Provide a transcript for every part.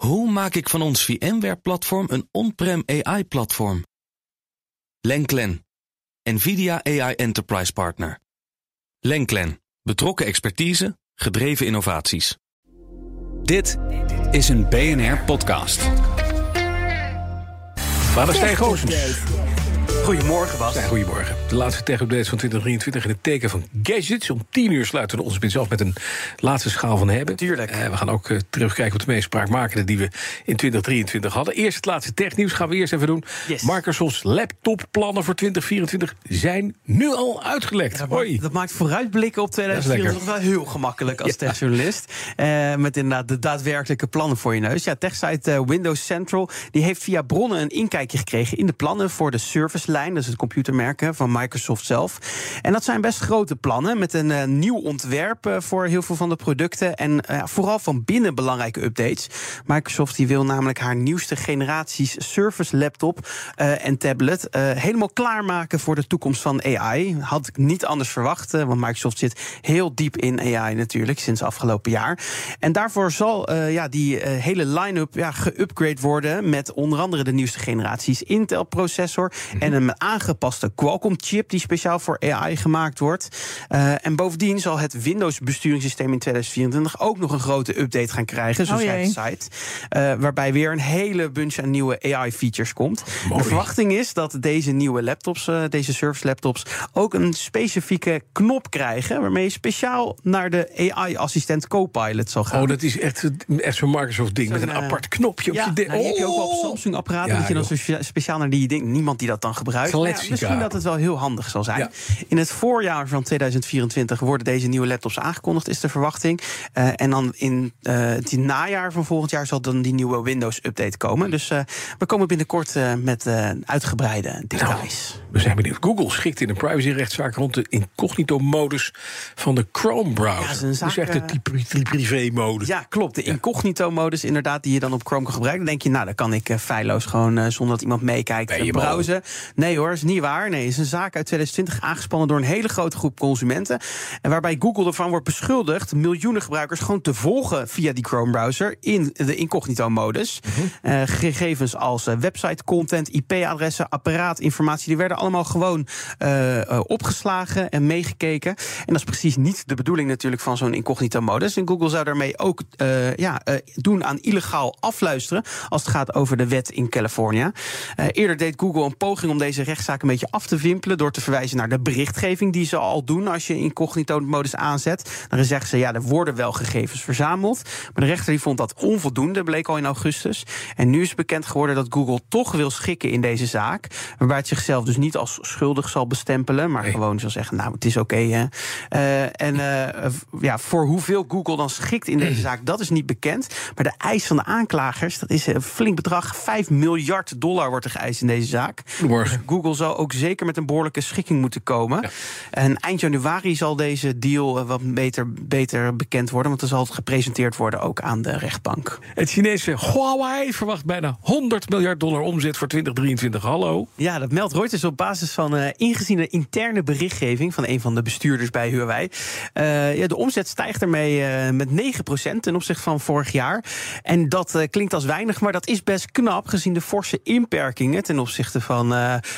Hoe maak ik van ons VMware-platform een on-prem AI-platform? Lenklen, NVIDIA AI Enterprise Partner. Lenklen, betrokken expertise, gedreven innovaties. Dit is een BNR-podcast. Vader Stijn Goosens. Goedemorgen, Bas. Ja, goedemorgen. De laatste tech-updates van 2023 in het teken van gadgets. Om 10 uur sluiten we onze spits af met een laatste schaal van hebben. Tuurlijk. Uh, we gaan ook uh, terugkijken op de meest spraakmakende die we in 2023 hadden. Eerst het laatste technieuws gaan we eerst even doen. Yes. Microsoft's laptopplannen voor 2024 zijn nu al uitgelekt. Dat, Hoi. dat maakt vooruitblikken op 2024 wel heel gemakkelijk als Ja. techjournalist. Eh, met inderdaad de daadwerkelijke plannen voor je neus. Ja, techsite eh, Windows Central die heeft via bronnen een inkijkje gekregen in de plannen voor de servicelijn. Dat is het computermerk hè, van Microsoft zelf. En dat zijn best grote plannen met een eh, nieuw ontwerp eh, voor heel veel van de producten. En eh, vooral van binnen belangrijke updates. Microsoft die wil namelijk haar nieuwste generaties Surface laptop en tablet helemaal klaarmaken voor de toekomst van AI. Had ik niet anders verwacht, want Microsoft zit heel diep in AI natuurlijk sinds afgelopen jaar. En daarvoor zal ja, die hele line-up ja, geupgrade worden met onder andere de nieuwste generaties Intel processor en een aangepaste Qualcomm chip die speciaal voor AI gemaakt wordt. Eh, en bovendien zal het Windows besturingssysteem in 2024 ook nog een grote update gaan krijgen, zo Oh schrijft jee. de site. Eh, waarbij weer een hele bunch aan nieuwe AI-features komt. Mooi. De verwachting is dat deze nieuwe laptops, eh, deze service laptops, ook een specifieke knop krijgen. waarmee je speciaal naar de AI-assistent Copilot zal gaan. Oh, dat is echt, echt zo'n Microsoft-ding. Met een apart knopje op ja, je nou, die heb je ook wel op Oh! Samsung-apparaten. Ja, dat je dan joh. speciaal naar die ding. Niemand die dat dan gebruikt. Maar ja, misschien dat het wel heel handig zal zijn. Ja. In het voorjaar van 2024 worden deze nieuwe laptops aangekondigd, is de verwachting. Eh, en dan in eh, het najaar van volgend jaar zal dan die nieuwe Windows-update komen. Dus eh, we komen binnenkort met uitgebreide details. We zijn benieuwd. Google schikt in een privacyrechtszaak rond de incognito-modus van de Chrome-browser. Ja, een Dus zaak, echt de pri- pri- privé-modus. Ja, klopt. De incognito-modus, inderdaad, die je dan op Chrome kan gebruiken. Dan denk je, nou, dan kan ik feilloos gewoon zonder dat iemand meekijkt browsen. Nee hoor, is niet waar. Nee, is een zaak uit 2020 aangespannen door een hele grote groep consumenten. En waarbij Google ervan wordt beschuldigd miljoenen gebruikers gewoon te volgen via die Chrome-browser in de incognito-modus. Eh, gegevens als eh, website-content, IP-adressen, apparaatinformatie, die werden allemaal gewoon eh, opgeslagen en meegekeken. En dat is precies niet de bedoeling natuurlijk van zo'n incognito-modus. En Google zou daarmee ook ja, doen aan illegaal afluisteren als het gaat over de wet in Californië. Eerder deed Google een poging om deze rechtszaak een beetje af te wimpelen door te verwijzen naar de berichtgeving die ze al doen als je incognito-modus aanzet. Dan zeggen ze ja, er worden wel gegevens verzameld, maar de rechter die vond dat onvoldoende, bleek al in augustus. En nu is bekend geworden dat Google toch wil schikken in deze zaak, waarbij het zichzelf dus niet als schuldig zal bestempelen, maar Nee. gewoon zal zeggen, nou, het is oké. hè. Eh, en eh, ja, voor hoeveel Google dan schikt in deze zaak, dat is niet bekend. Maar de eis van de aanklagers, dat is een flink bedrag. 5 miljard dollar wordt er geëist in deze zaak. Goedemorgen. Google zal ook zeker met een behoorlijke schikking moeten komen. En eind januari zal deze deal eh, wat beter, beter bekend worden. Want dan zal het gepresenteerd worden ook aan de rechtbank. Het Chinese Huawei verwacht bijna 100 miljard dollar omzet voor 2023. Hallo. Ja, dat meldt Reuters op basis van eh ingeziene interne berichtgeving van een van de bestuurders bij Huawei. Eh, ja, de omzet stijgt ermee met 9% ten opzichte van vorig jaar. En dat klinkt als weinig, maar dat is best knap gezien de forse inperkingen ten opzichte van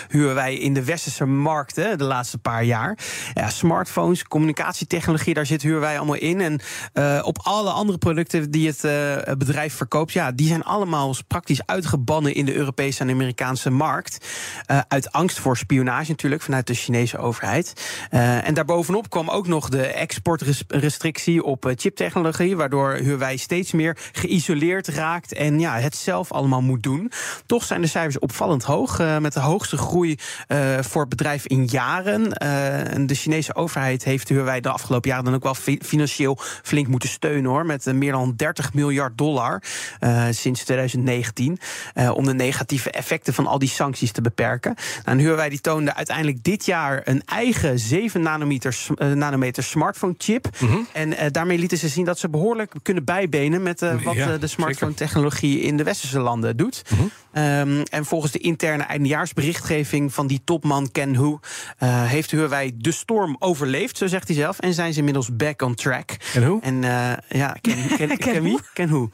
eh, Huawei in de westerse markten de laatste paar jaar. Ja, smartphones, communicatietechnologie, daar zit Huawei allemaal in. En eh, op alle andere producten die het eh, bedrijf verkoopt, ja, die zijn allemaal praktisch uitgebannen in de Europese en Amerikaanse markt. Eh, uit angst voor spionage natuurlijk vanuit de Chinese overheid. En daarbovenop kwam ook nog de exportrestrictie op chiptechnologie, waardoor Huawei steeds meer geïsoleerd raakt en ja, het zelf allemaal moet doen. Toch zijn de cijfers opvallend hoog, met de hoogste groei eh, voor het bedrijf in jaren. Eh, en de Chinese overheid heeft Huawei de afgelopen jaren dan ook wel fi- financieel flink moeten steunen hoor, met eh, meer dan 30 miljard dollar sinds 2019, eh, om de negatieve effecten van al die sancties te beperken. Nou, en Huawei die toonde uiteindelijk dit jaar een eigen 7 nanometer, nanometer smartphone chip. En eh, daarmee lieten ze zien dat ze behoorlijk kunnen bijbenen met wat Ja, de smartphone technologie in de westerse landen doet. Ehm, en volgens de interne eindejaarsberichtgeving van die topman Ken Hu... Uh, heeft Huawei de storm overleefd, zo zegt hij zelf. En zijn ze inmiddels back on track. En hoe? En uh, ja, Ken, ken, ken, ken wie? Ken Hu.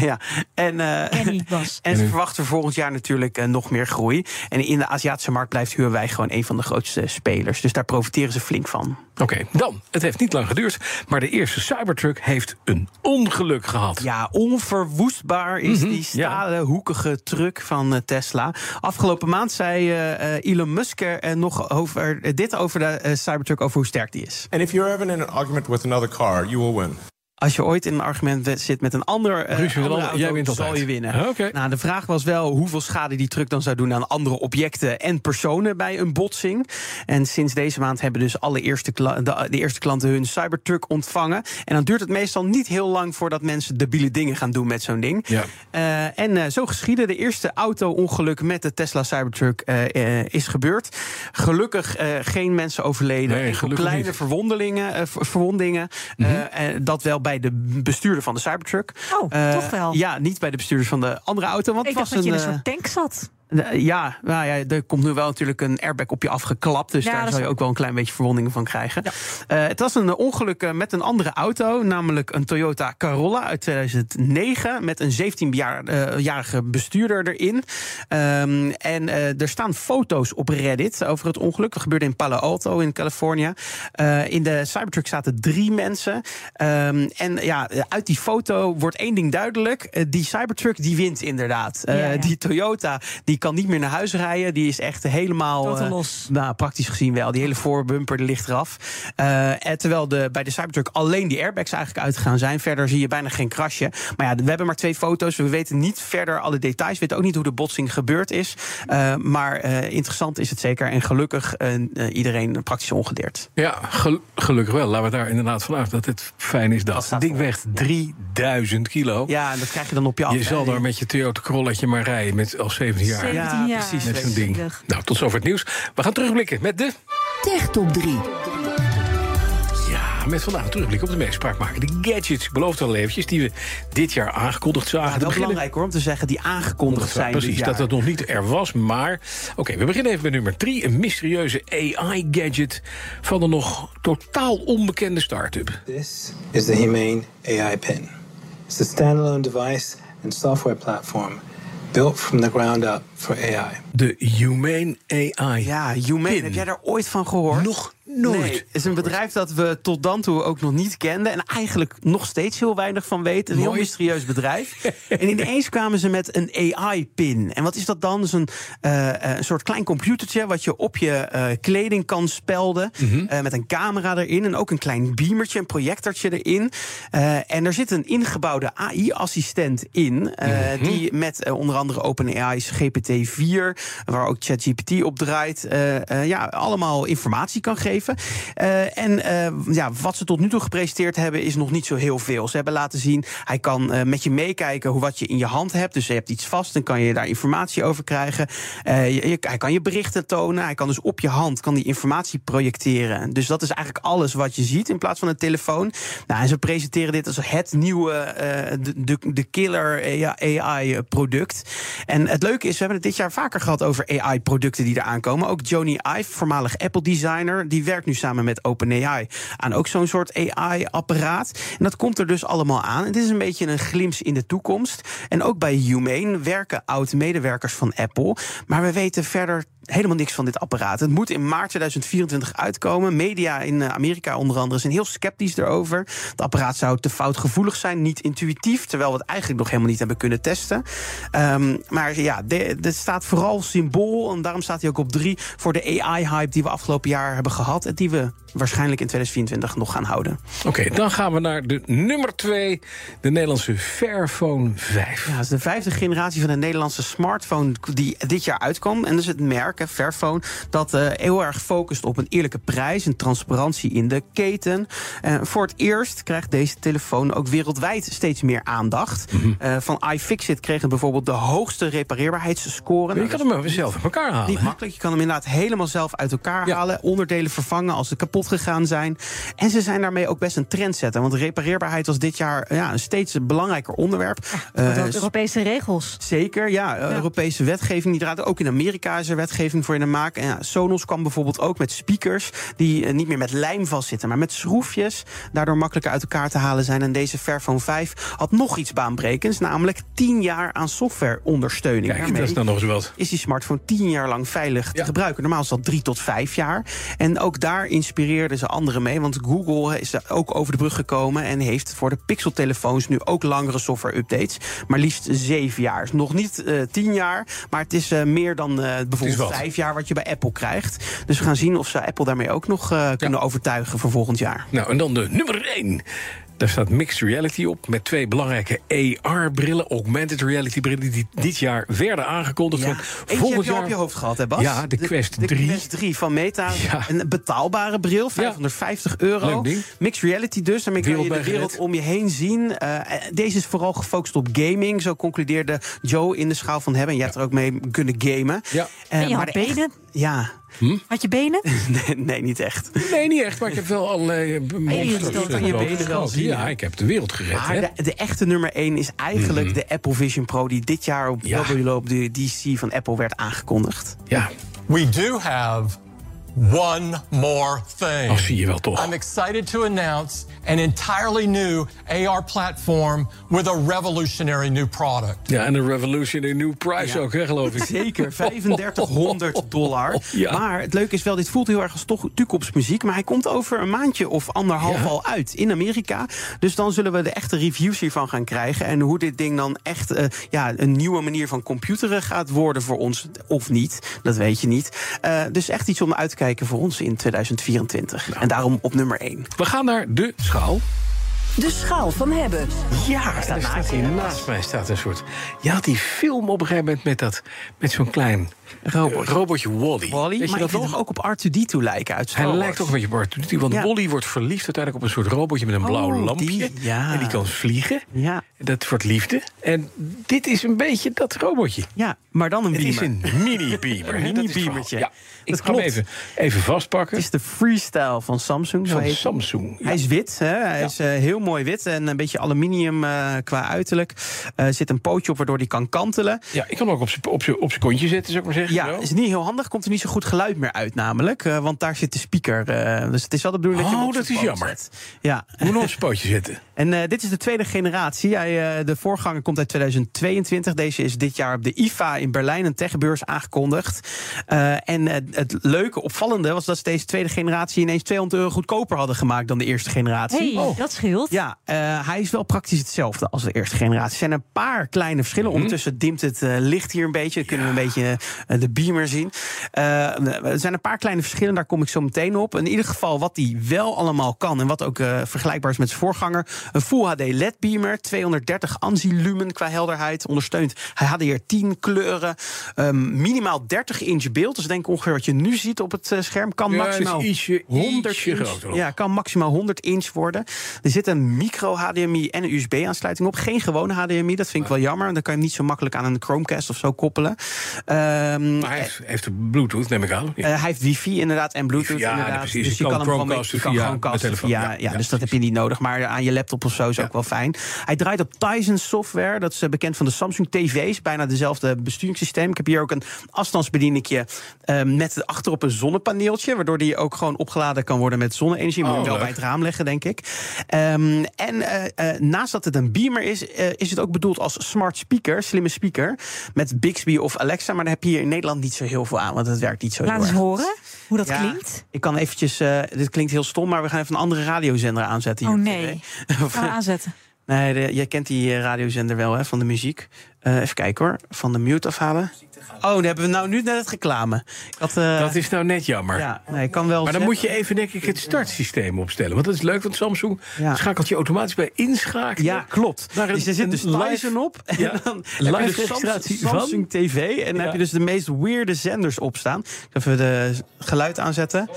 ja. En, uh, en ze verwachten volgend jaar natuurlijk nog meer groei. En in de Aziatische markt blijft Huawei gewoon een van de grootste spelers. Dus daar profiteren ze flink van. Oké, okay, dan. Het heeft niet lang geduurd, maar de eerste Cybertruck heeft een ongeluk gehad. Ja, onverwoestbaar is mm -hmm, die stalen, ja. hoekige truck van Tesla. Afgelopen maand zei uh, Elon Musk er nog over dit over de Cybertruck, over hoe sterk die is. And if you're ever in an argument with another car, you will win. Als je ooit in een argument zit met een ander, uh, Ruzie, andere auto, jij wint zal je winnen. Okay. Nou, de vraag was wel hoeveel schade die truck dan zou doen aan andere objecten en personen bij een botsing. En sinds deze maand hebben dus alle eerste de, de, eerste klanten hun Cybertruck ontvangen. En dan duurt het meestal niet heel lang voordat mensen debiele dingen gaan doen met zo'n ding. Ja. Uh, en uh, zo geschiedde. De eerste auto-ongeluk met de Tesla Cybertruck is gebeurd. Gelukkig geen mensen overleden. Nee, kleine niet. verwondingen. verwondingen mm -hmm. dat wel bij de bestuurder van de Cybertruck. Oh, toch wel? Ja, niet bij de bestuurders van de andere auto. Want ik het was dacht dat een, je in een soort tank zat. Ja, nou ja, er komt nu wel natuurlijk een airbag op je afgeklapt. Dus ja, daar zal je ook wel een klein beetje verwondingen van krijgen. Ja. Uh, het was een ongeluk met een andere auto, namelijk een Toyota Corolla uit 2009. Met een 17-jarige bestuurder erin. Um, en uh, er staan foto's op Reddit over het ongeluk. Dat gebeurde in Palo Alto in Californië. Uh, in de Cybertruck zaten drie mensen. Um, en ja, uit die foto wordt één ding duidelijk. die Cybertruck die wint inderdaad. Ja. Die Toyota die kan niet meer naar huis rijden. Die is echt helemaal. Uh, los. Nou, praktisch gezien wel. Die hele voorbumper die ligt eraf. Uh, terwijl de, bij de Cybertruck alleen die airbags eigenlijk uitgegaan zijn. Verder zie je bijna geen krasje. Maar ja, we hebben maar twee foto's. We weten niet verder alle details. We weten ook niet hoe de botsing gebeurd is. Uh, maar interessant is het zeker. En gelukkig iedereen praktisch ongedeerd. Ja, gel gelukkig wel. Laten we daar inderdaad vanuit dat het fijn is dat. voor. weegt 3000 kilo. Ja, en dat krijg je dan op je af. Je zal daar met je Toyota Corollaatje maar rijden met al 17 jaar. 17 jaar. precies. Met zo'n ding. Nou, tot zover het nieuws. We gaan terugblikken met de... Tech Top 3. Ja, met vandaag een terugblik op de meest spraakmakende gadgets. Ik beloof al eventjes, die we dit jaar aangekondigd zagen. Ja, wel belangrijk hoor, om te zeggen die aangekondigd zijn Precies, dit dat dat nog niet er was. Maar, oké, okay, we beginnen even met nummer 3. Een mysterieuze AI-gadget van een nog totaal onbekende start-up. This is the Humane AI Pin. It's a standalone device and software platform built from the ground up for AI. De Humane AI. Ja, Humane. Heb jij daar ooit van gehoord? Nog nooit. Nee, het is een bedrijf dat we tot dan toe ook nog niet kenden. En eigenlijk nog steeds heel weinig van weten. Een Mooi. heel mysterieus bedrijf. en ineens kwamen ze met een AI-pin. En wat is dat dan? Dat is een, uh, een soort klein computertje wat je op je uh, kleding kan spelden. Mhm. Mm -hmm. uh, met een camera erin. En ook een klein beamertje, een projectortje erin. en er zit een ingebouwde AI-assistent in. Mm -hmm. Die met onder andere OpenAI's GPT-4, waar ook ChatGPT op draait. ja, allemaal informatie kan geven. Uh, en uh, ja, wat ze tot nu toe gepresenteerd hebben is nog niet zo heel veel. Ze hebben laten zien, hij kan uh, met je meekijken hoe wat je in je hand hebt. Dus je hebt iets vast, dan kan je daar informatie over krijgen. Hij kan je berichten tonen. Hij kan dus op je hand kan die informatie projecteren. Dus dat is eigenlijk alles wat je ziet in plaats van een telefoon. Nou, en ze presenteren dit als het nieuwe, de, de, de killer AI-product. En het leuke is, we hebben het dit jaar vaker gehad over AI-producten die eraan komen. Ook Joni Ive, voormalig Apple-designer, die werkt nu samen met OpenAI aan ook zo'n soort AI-apparaat. En dat komt er dus allemaal aan. Het is een beetje een glimp in de toekomst. En ook bij Humane werken oud-medewerkers van Apple. Maar we weten verder helemaal niks van dit apparaat. Het moet in maart 2024 uitkomen. Media in Amerika onder andere zijn heel sceptisch erover. Het apparaat zou te foutgevoelig zijn, niet intuïtief... terwijl we het eigenlijk nog helemaal niet hebben kunnen testen. Um, maar ja, dit staat vooral symbool... en daarom staat hij ook op drie... voor de AI-hype die we afgelopen jaar hebben gehad... en die we waarschijnlijk in 2024 nog gaan houden. Oké, okay, dan gaan we naar de nummer twee, de Nederlandse Fairphone 5. Ja, dat is de vijfde generatie van de Nederlandse smartphone... die dit jaar uitkwam. En dat is het merk Fairphone, dat uh, heel erg focust op een eerlijke prijs en transparantie in de keten. Uh, voor het eerst krijgt deze telefoon ook wereldwijd steeds meer aandacht. Mm -hmm. uh, van iFixit kreeg het bijvoorbeeld de hoogste repareerbaarheidsscore. Je kan hem nou, zelf uit elkaar halen. Niet makkelijk. Je kan hem inderdaad helemaal zelf uit elkaar ja. halen. Onderdelen vervangen als ze kapot gegaan zijn. En ze zijn daarmee ook best een trendsetter. Want repareerbaarheid was dit jaar ja, een steeds belangrijker onderwerp. Ja, Europese regels. Zeker, ja, ja. Europese wetgeving die draait ook in Amerika is er wetgeving voor in de maak. En ja, Sonos kwam bijvoorbeeld ook met speakers die eh, niet meer met lijm vastzitten, maar met schroefjes. Daardoor makkelijker uit elkaar te halen zijn. En deze Fairphone 5 had nog iets baanbrekends, namelijk 10 jaar aan softwareondersteuning. Kijk, Daarmee dat is dan nog eens wat. is die smartphone 10 jaar lang veilig te gebruiken. Normaal is dat 3 tot 5 jaar. En ook daar inspireerden ze anderen mee. Want Google is ook over de brug gekomen en heeft voor de Pixel-telefoons nu ook langere software-updates. Maar liefst 7 jaar. Nog niet eh 10 jaar, maar het is eh, meer dan bijvoorbeeld 5 jaar wat je bij Apple krijgt. Dus we gaan zien of ze Apple daarmee ook nog eh, kunnen overtuigen voor volgend jaar. Nou, en dan de nummer 1. Daar staat mixed reality op met twee belangrijke AR-brillen, augmented reality brillen die dit jaar werden aangekondigd. Ja. Volgend heb je al jaar op je hoofd gehad, hè Bas? Ja, de Quest de, 3. Quest 3 van Meta. Ja. Een betaalbare bril, 550 euro. Leuk ding. Mixed reality dus, daarmee kan je de Wereld om je heen zien. Eh, deze is vooral gefocust op gaming. Zo concludeerde Joe in de schaal van hebben. En jij hebt er ook mee kunnen gamen. Ja. Eh, En je maar had de benen? Ja, Had je benen? nee, nee, niet echt. Nee, niet echt, maar ik heb wel allerlei eh, monsters je zo benen wel zien, Ja, ik heb de wereld gered. Maar hè? de, de echte nummer 1 is eigenlijk de Apple Vision Pro... die dit jaar op Ja. op de DC van Apple werd aangekondigd. Ja, We do have one more thing. dat zie je wel toch. I'm excited to announce an entirely new AR platform with a revolutionary new product. Ja, en een revolutionary new price ook, hè, geloof ik. Zeker, 3500 dollar. Ja. Maar het leuke is wel, dit voelt heel erg als toch toekomstmuziek. Maar hij komt over een maandje of anderhalf Ja. al uit in Amerika. Dus dan zullen we de echte reviews hiervan gaan krijgen. En hoe dit ding dan echt eh, ja, een nieuwe manier van computeren gaat worden voor ons. Of niet, dat weet je niet. Eh, dus echt iets om uit te kijken voor ons in 2024. Nou. En daarom op nummer 1. We gaan naar de schaal. De schaal van hebben. Ja, staat naast hier naast mij staat een soort. Je had die film op een gegeven moment met, dat, met zo'n klein Robot. robotje Wally. Wally, Weet je maar dat nog? hem ook op R2-D2 lijken uit Hij lijkt ook een beetje op Arthur, want Ja. Wally wordt verliefd uiteindelijk op een soort robotje met een blauw Oh, lampje. die, ja. En die kan vliegen. Ja. Dat wordt liefde. En dit is een beetje dat robotje. Ja, maar dan een Het is beamer. een mini-beamer. Een hè, dat is het mini-beamertje. Ja, ik ga hem even, even vastpakken. Het is de freestyle van Samsung. Zo Van. Samsung. Ja. Hij is wit, hè? hij Ja. is eh, heel mooi wit en een beetje aluminium eh, qua uiterlijk. Er zit een pootje op waardoor die kan kantelen. Ja, ik kan ook op zijn op zijn- op zijn kontje zetten, zou ik maar zeggen. Ja, Zo. is niet heel handig. Komt er niet zo goed geluid meer uit, namelijk. eh, want daar zit de speaker. eh, dus het is wel de bedoeling dat je Oh, op dat zijn is jammer. zet. Ja. Moet nog op zijn pootje zetten. En eh, dit is de tweede generatie. Hij, eh, de voorganger komt uit 2022. Deze is dit jaar op de IFA in Berlijn, een techbeurs, aangekondigd. Eh, en eh, het leuke, opvallende, was dat ze deze tweede generatie ineens 200 euro goedkoper hadden gemaakt dan de eerste generatie. hey, dat scheelt. Ja, eh, hij is wel praktisch hetzelfde als de eerste generatie. Er zijn een paar kleine verschillen. Mhm. Ondertussen dimt het eh, licht hier een beetje. Dan kunnen we een beetje eh, de beamer zien. Er zijn een paar kleine verschillen, daar kom ik zo meteen op. In ieder geval wat hij wel allemaal kan... en wat ook vergelijkbaar is met zijn voorganger... een Full HD LED beamer, 230 ANSI lumen qua helderheid. Ondersteunt hij HDR10 kleuren. ehm, minimaal 30 inch beeld. Dus denk ongeveer wat je nu ziet op het scherm. Kan Ja, maximaal is ietsje- 100 ietsje inch. Ja, kan maximaal 100 inch worden. Er zit een micro HDMI en een USB-aansluiting op. Geen gewone HDMI, dat vind ik wel jammer. Dan kan je hem niet zo makkelijk aan een Chromecast of zo koppelen. Ehm, Maar hij heeft, heeft Bluetooth, neem ik aan. Ja. eh, hij heeft wifi inderdaad en bluetooth Ja, inderdaad. precies. Dus Je kan kan hem gewoon je kan gewoon casten telefoon. via, Ja, ja, dus dat heb je niet nodig. Maar aan je laptop of zo is ook wel fijn. Hij draait op Tizen software. Dat is eh, bekend van de Samsung TV's. Bijna dezelfde besturingssysteem. Ik heb hier ook een afstandsbedieningje eh, met achterop een zonnepaneeltje. Waardoor die ook gewoon opgeladen kan worden met zonne-energie. Moet Oh, wel leuk. bij het raam leggen, denk ik. Ehm, en eh, eh, naast dat het een beamer is, eh, is het ook bedoeld als smart speaker, slimme speaker. Met Bixby of Alexa. Maar daar heb je hier in Nederland niet zo heel veel aan. Want het werkt niet zo Laat heel eens erg. horen hoe dat Ja, klinkt. Ik kan eventjes, dit klinkt heel stom, maar we gaan even een andere radiozender aanzetten. Hier Oh nee. Gaan we aanzetten. nee, de- jij kent die radiozender wel, hè, van de muziek. Even kijken hoor, van de mute afhalen. Oh, dan hebben we nou nu net het reclame. Ik had, eh, Dat is nou net jammer. ja, nee, ik kan wel Maar dan moet je even, denk ik, het startsysteem opstellen. Want dat is leuk, want Samsung Ja. schakelt je automatisch bij inschakelen. Ja, klopt. Een- dus er zit dus een live- Tizen op. En Ja, dan live heb je dus registratie Samsung, van- Samsung TV. En dan Ja. heb je dus de meest weirde zenders op staan. Ik ga even de geluid aanzetten.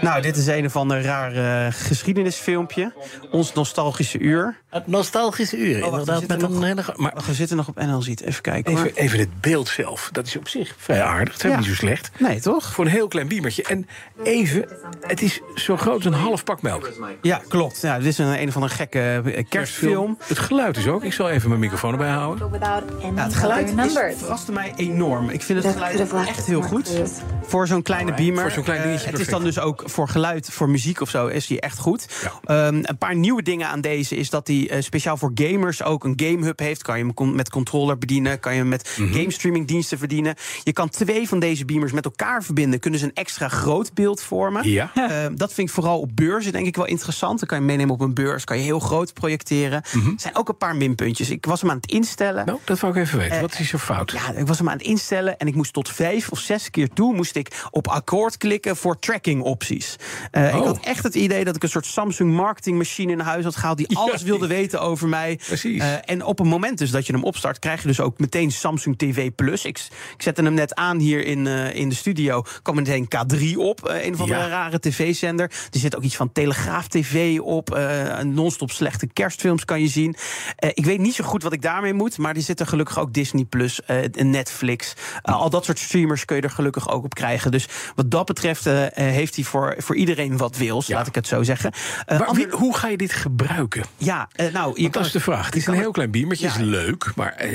Nou, dit is een of ander raar eh, geschiedenisfilmpje. Ons nostalgische uur. Het nostalgische uur, wacht, we inderdaad. zitten Met een hele... Maar we zitten nog op NL ziet. Even kijken hoor. Even, even het beeld zelf. Dat is op zich vrij aardig. Het is Ja. niet zo slecht. Nee, toch? Voor een heel klein biemertje. En even, het is zo groot als een half pak melk. Ja, klopt. Ja, dit is een, een of andere gekke eh, kerstfilm. Het geluid is ook. Ik zal even mijn microfoon erbij houden. Ja, het geluid is, verraste mij enorm. Ik vind het geluid echt heel goed. Voor zo'n kleine beamer. Voor zo'n klein Eh, dingetje het is dan dus ook voor geluid, voor muziek of zo, is die echt goed. Ja. Ehm, een paar nieuwe dingen aan deze is dat hij speciaal voor gamers ook een gamehub heeft. Kan je hem met controller bedienen, kan je hem met Mhm. game streaming diensten verdienen. Je kan twee van deze beamers met elkaar verbinden, kunnen ze een extra groot beeld vormen. Ja. Ehm, dat vind ik vooral op beurzen denk ik wel interessant. Dan kan je meenemen op een beurs, kan je heel groot projecteren. Er zijn ook een paar minpuntjes. Ik was hem aan het instellen. Mhm. Nou, dat wou ik even weten. Wat is er fout? Ja, ik was hem aan het instellen en ik moest tot vijf of zes keer toe moest ik op akkoord klikken voor tracking opties. Eh, Ik Oh. had echt het idee dat ik een soort Samsung marketingmachine in huis had gehaald die alles wilde weten over mij. Precies. Eh, en op het moment dus dat je hem opstart, krijg je dus ook meteen Samsung TV Plus. Ik, ik zette hem net aan hier in, eh, in de studio. kwam meteen K3 op, eh, een andere Ja. rare tv-zender. Er zit ook iets van Telegraaf TV op. eh, non-stop slechte kerstfilms kan je zien. Ik weet niet zo goed wat ik daarmee moet. Maar er zit er gelukkig ook Disney Plus, Netflix. Al dat soort streamers kun je er gelukkig ook op krijgen. Dus wat dat betreft heeft hij voor, voor iedereen wat wils, Ja. laat ik het zo zeggen. Maar ander- wie- hoe ga je dit gebruiken? ja, nou, je dat is de vraag. Het is een heel klein biemertje, Ja. is leuk. Maar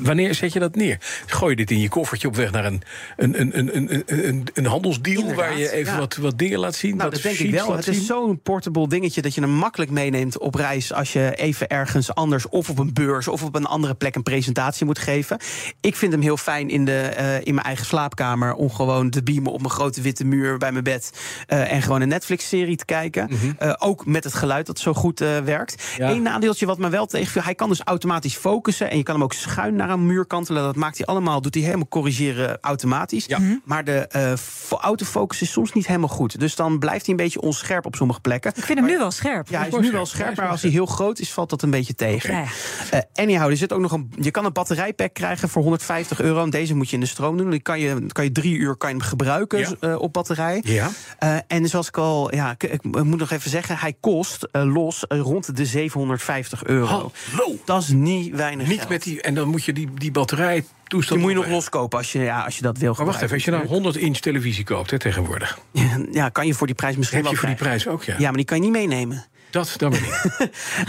wanneer zet je dat neer? Gooi je dit in je koffertje op weg naar een, een, een, een, een, een, een handelsdeal... Inderdaad, waar je even ja. wat, wat dingen laat zien? Nou, dat denk ik wel. Het is zo'n portable dingetje dat je hem makkelijk meeneemt op reis als je even ergens anders of op een beurs of op een andere plek een presentatie moet geven. Ik vind hem heel fijn in, de, eh, in mijn eigen slaapkamer om gewoon te beamen op mijn grote witte muur bij mijn bed eh, en gewoon een Netflix-serie te kijken. Eh, ook met het geluid dat zo goed werkt. Ja. Eén nadeeltje wat me wel tegenviel, hij kan dus automatisch focussen en je kan hem ook schuin naar een muur kantelen. Dat maakt hij allemaal, doet hij helemaal corrigeren automatisch. Ja. Maar de eh, fo- autofocus is soms niet helemaal goed. Dus dan blijft hij een beetje onscherp op sommige plekken. Ik vind hem nu wel scherp. Ja, hij is nu wel scherp, maar als hij heel groot is, valt dat een beetje tegen. Ja, ja. Eh, anyhow, er zit ook nog een. Je kan een batterijpack krijgen voor 150 euro. En deze moet je in de stroom doen. Die kan je, kan je drie uur kan je hem gebruiken Ja. eh, op batterij. Ja. Eh, en zoals ik al, ja, ik, ik moet nog even zeggen, hij kost eh, los eh, rond de 750 euro. Hallo. Dat is niet weinig. Niet geld. met die... En dan moet je die, die batterij toestand... Die moet je nog loskopen als je, ja, als je dat wil. Maar wacht even, als je nou een gebruiken. 100 inch televisie koopt hè, tegenwoordig... Ja, kan je voor die prijs misschien heb je wel voor die prijs ook, ja. Ja, maar die kan je niet meenemen. Dat dan maar niet.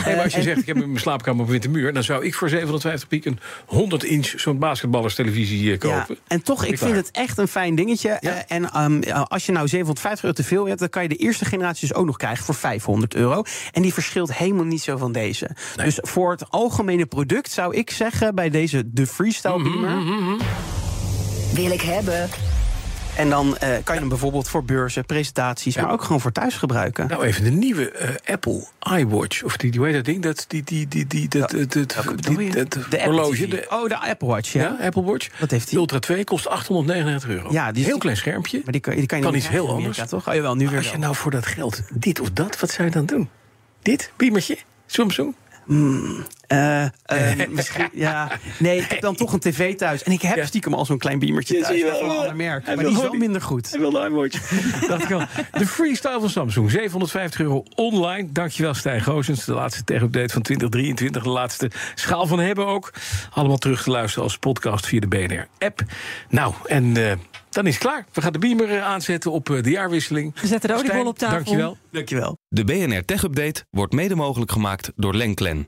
nee, maar als je zegt, ik heb in mijn slaapkamer op witte muur... dan zou ik voor 750 piek een 100 inch zo'n basketballerstelevisie eh, kopen. Ja, en toch, ik Ben vind klaar. het echt een fijn dingetje. Ja. Eh, en ehm, als je nou 750 euro te veel hebt, dan kan je de eerste generatie dus ook nog krijgen voor 500 euro. En die verschilt helemaal niet zo van deze. Dus voor het algemene product zou ik zeggen bij deze de Freestyle Mhm, Beamer. Wil ik hebben. En dan eh, kan je hem bijvoorbeeld voor beurzen, presentaties, maar ook gewoon voor thuis gebruiken. Nou, even de nieuwe eh, Apple iWatch. Of die, die, hoe heet dat ding? Dat, die, die, die, die, dat, die- je? dat de horloge. De, oh, de Apple Watch, ja. ja, Apple Watch. Wat heeft die? Ultra 2 kost 899 euro. Ja, die is- Heel klein schermpje. Maar die kan, die kan je Kan iets heel anders. Amerika, toch? Oh, jawel, nu weer Als je wel. nou voor dat geld dit of dat, wat zou je dan doen? Dit? Beamertje? Samsung? Eh, eh, misschien, ja. Nee, ik heb dan toch een tv thuis. En ik heb Ja. stiekem al zo'n klein beamertje Ja, zie thuis. je wel. Van een ander merk. Maar die is wel minder goed. Hij wil de iWatch. dat kan. De freestyle van Samsung. 750 euro online. Dankjewel Stijn Goosens. De laatste tech-update van 2023. De laatste schaal van hebben ook. Allemaal terug te luisteren als podcast via de BNR-app. Nou, en eh, dan is het klaar. We gaan de beamer eh, aanzetten op eh, de jaarwisseling. We zetten de oliebol op tafel. Dankjewel. Dankjewel. De BNR Tech Update wordt mede mogelijk gemaakt door Lenklen.